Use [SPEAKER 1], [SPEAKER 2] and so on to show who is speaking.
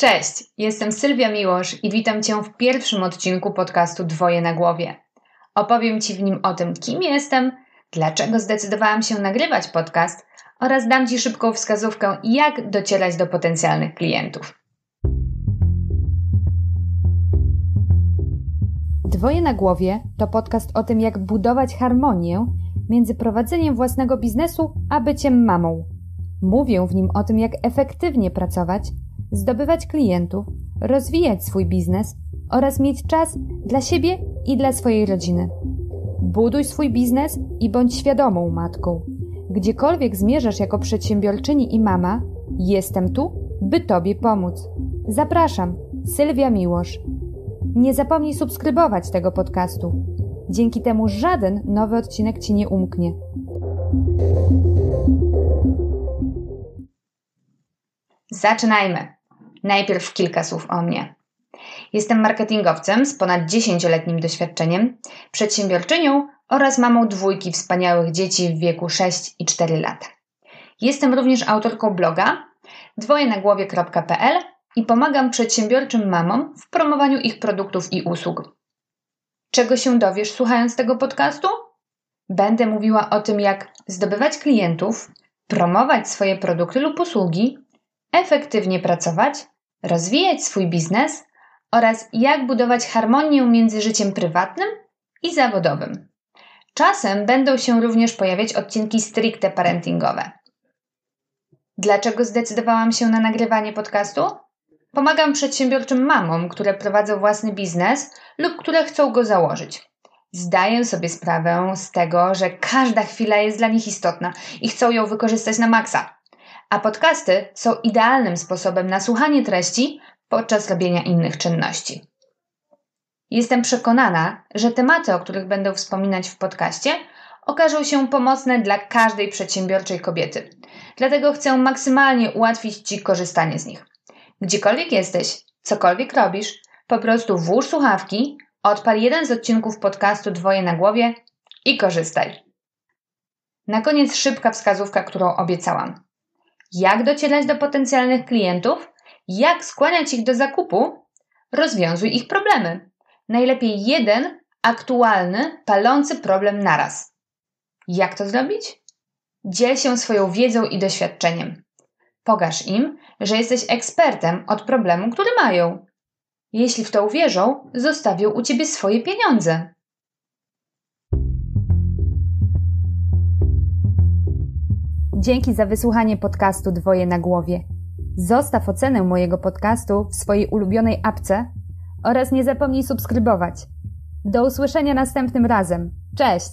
[SPEAKER 1] Cześć, jestem Sylwia Miłosz i witam Cię w pierwszym odcinku podcastu Dwoje na głowie. Opowiem Ci w nim o tym, kim jestem, dlaczego zdecydowałam się nagrywać podcast oraz dam Ci szybką wskazówkę, jak docierać do potencjalnych klientów.
[SPEAKER 2] Dwoje na głowie to podcast o tym, jak budować harmonię między prowadzeniem własnego biznesu a byciem mamą. Mówię w nim o tym, jak efektywnie pracować, zdobywać klientów, rozwijać swój biznes oraz mieć czas dla siebie i dla swojej rodziny. Buduj swój biznes i bądź świadomą matką. Gdziekolwiek zmierzasz jako przedsiębiorczyni i mama, jestem tu, by Tobie pomóc. Zapraszam, Sylwia Miłosz. Nie zapomnij subskrybować tego podcastu. Dzięki temu żaden nowy odcinek Ci nie umknie.
[SPEAKER 1] Zaczynajmy. Najpierw kilka słów o mnie. Jestem marketingowcem z ponad 10-letnim doświadczeniem, przedsiębiorczynią oraz mamą dwójki wspaniałych dzieci w wieku 6 i 4 lata. Jestem również autorką bloga dwojenagłowie.pl i pomagam przedsiębiorczym mamom w promowaniu ich produktów i usług. Czego się dowiesz słuchając tego podcastu? Będę mówiła o tym, jak zdobywać klientów, promować swoje produkty lub usługi, efektywnie pracować, rozwijać swój biznes oraz jak budować harmonię między życiem prywatnym i zawodowym. Czasem będą się również pojawiać odcinki stricte parentingowe. Dlaczego zdecydowałam się na nagrywanie podcastu? Pomagam przedsiębiorczym mamom, które prowadzą własny biznes lub które chcą go założyć. Zdaję sobie sprawę z tego, że każda chwila jest dla nich istotna i chcą ją wykorzystać na maksa. A podcasty są idealnym sposobem na słuchanie treści podczas robienia innych czynności. Jestem przekonana, że tematy, o których będę wspominać w podcaście, okażą się pomocne dla każdej przedsiębiorczej kobiety. Dlatego chcę maksymalnie ułatwić Ci korzystanie z nich. Gdziekolwiek jesteś, cokolwiek robisz, po prostu włóż słuchawki, odpal jeden z odcinków podcastu Dwoje na głowie i korzystaj. Na koniec szybka wskazówka, którą obiecałam. Jak docierać do potencjalnych klientów? Jak skłaniać ich do zakupu? Rozwiązuj ich problemy. Najlepiej jeden aktualny, palący problem naraz. Jak to zrobić? Dziel się swoją wiedzą i doświadczeniem. Pokaż im, że jesteś ekspertem od problemu, który mają. Jeśli w to uwierzą, zostawią u ciebie swoje pieniądze.
[SPEAKER 2] Dzięki za wysłuchanie podcastu Dwoje na głowie. Zostaw ocenę mojego podcastu w swojej ulubionej apce oraz nie zapomnij subskrybować. Do usłyszenia następnym razem. Cześć!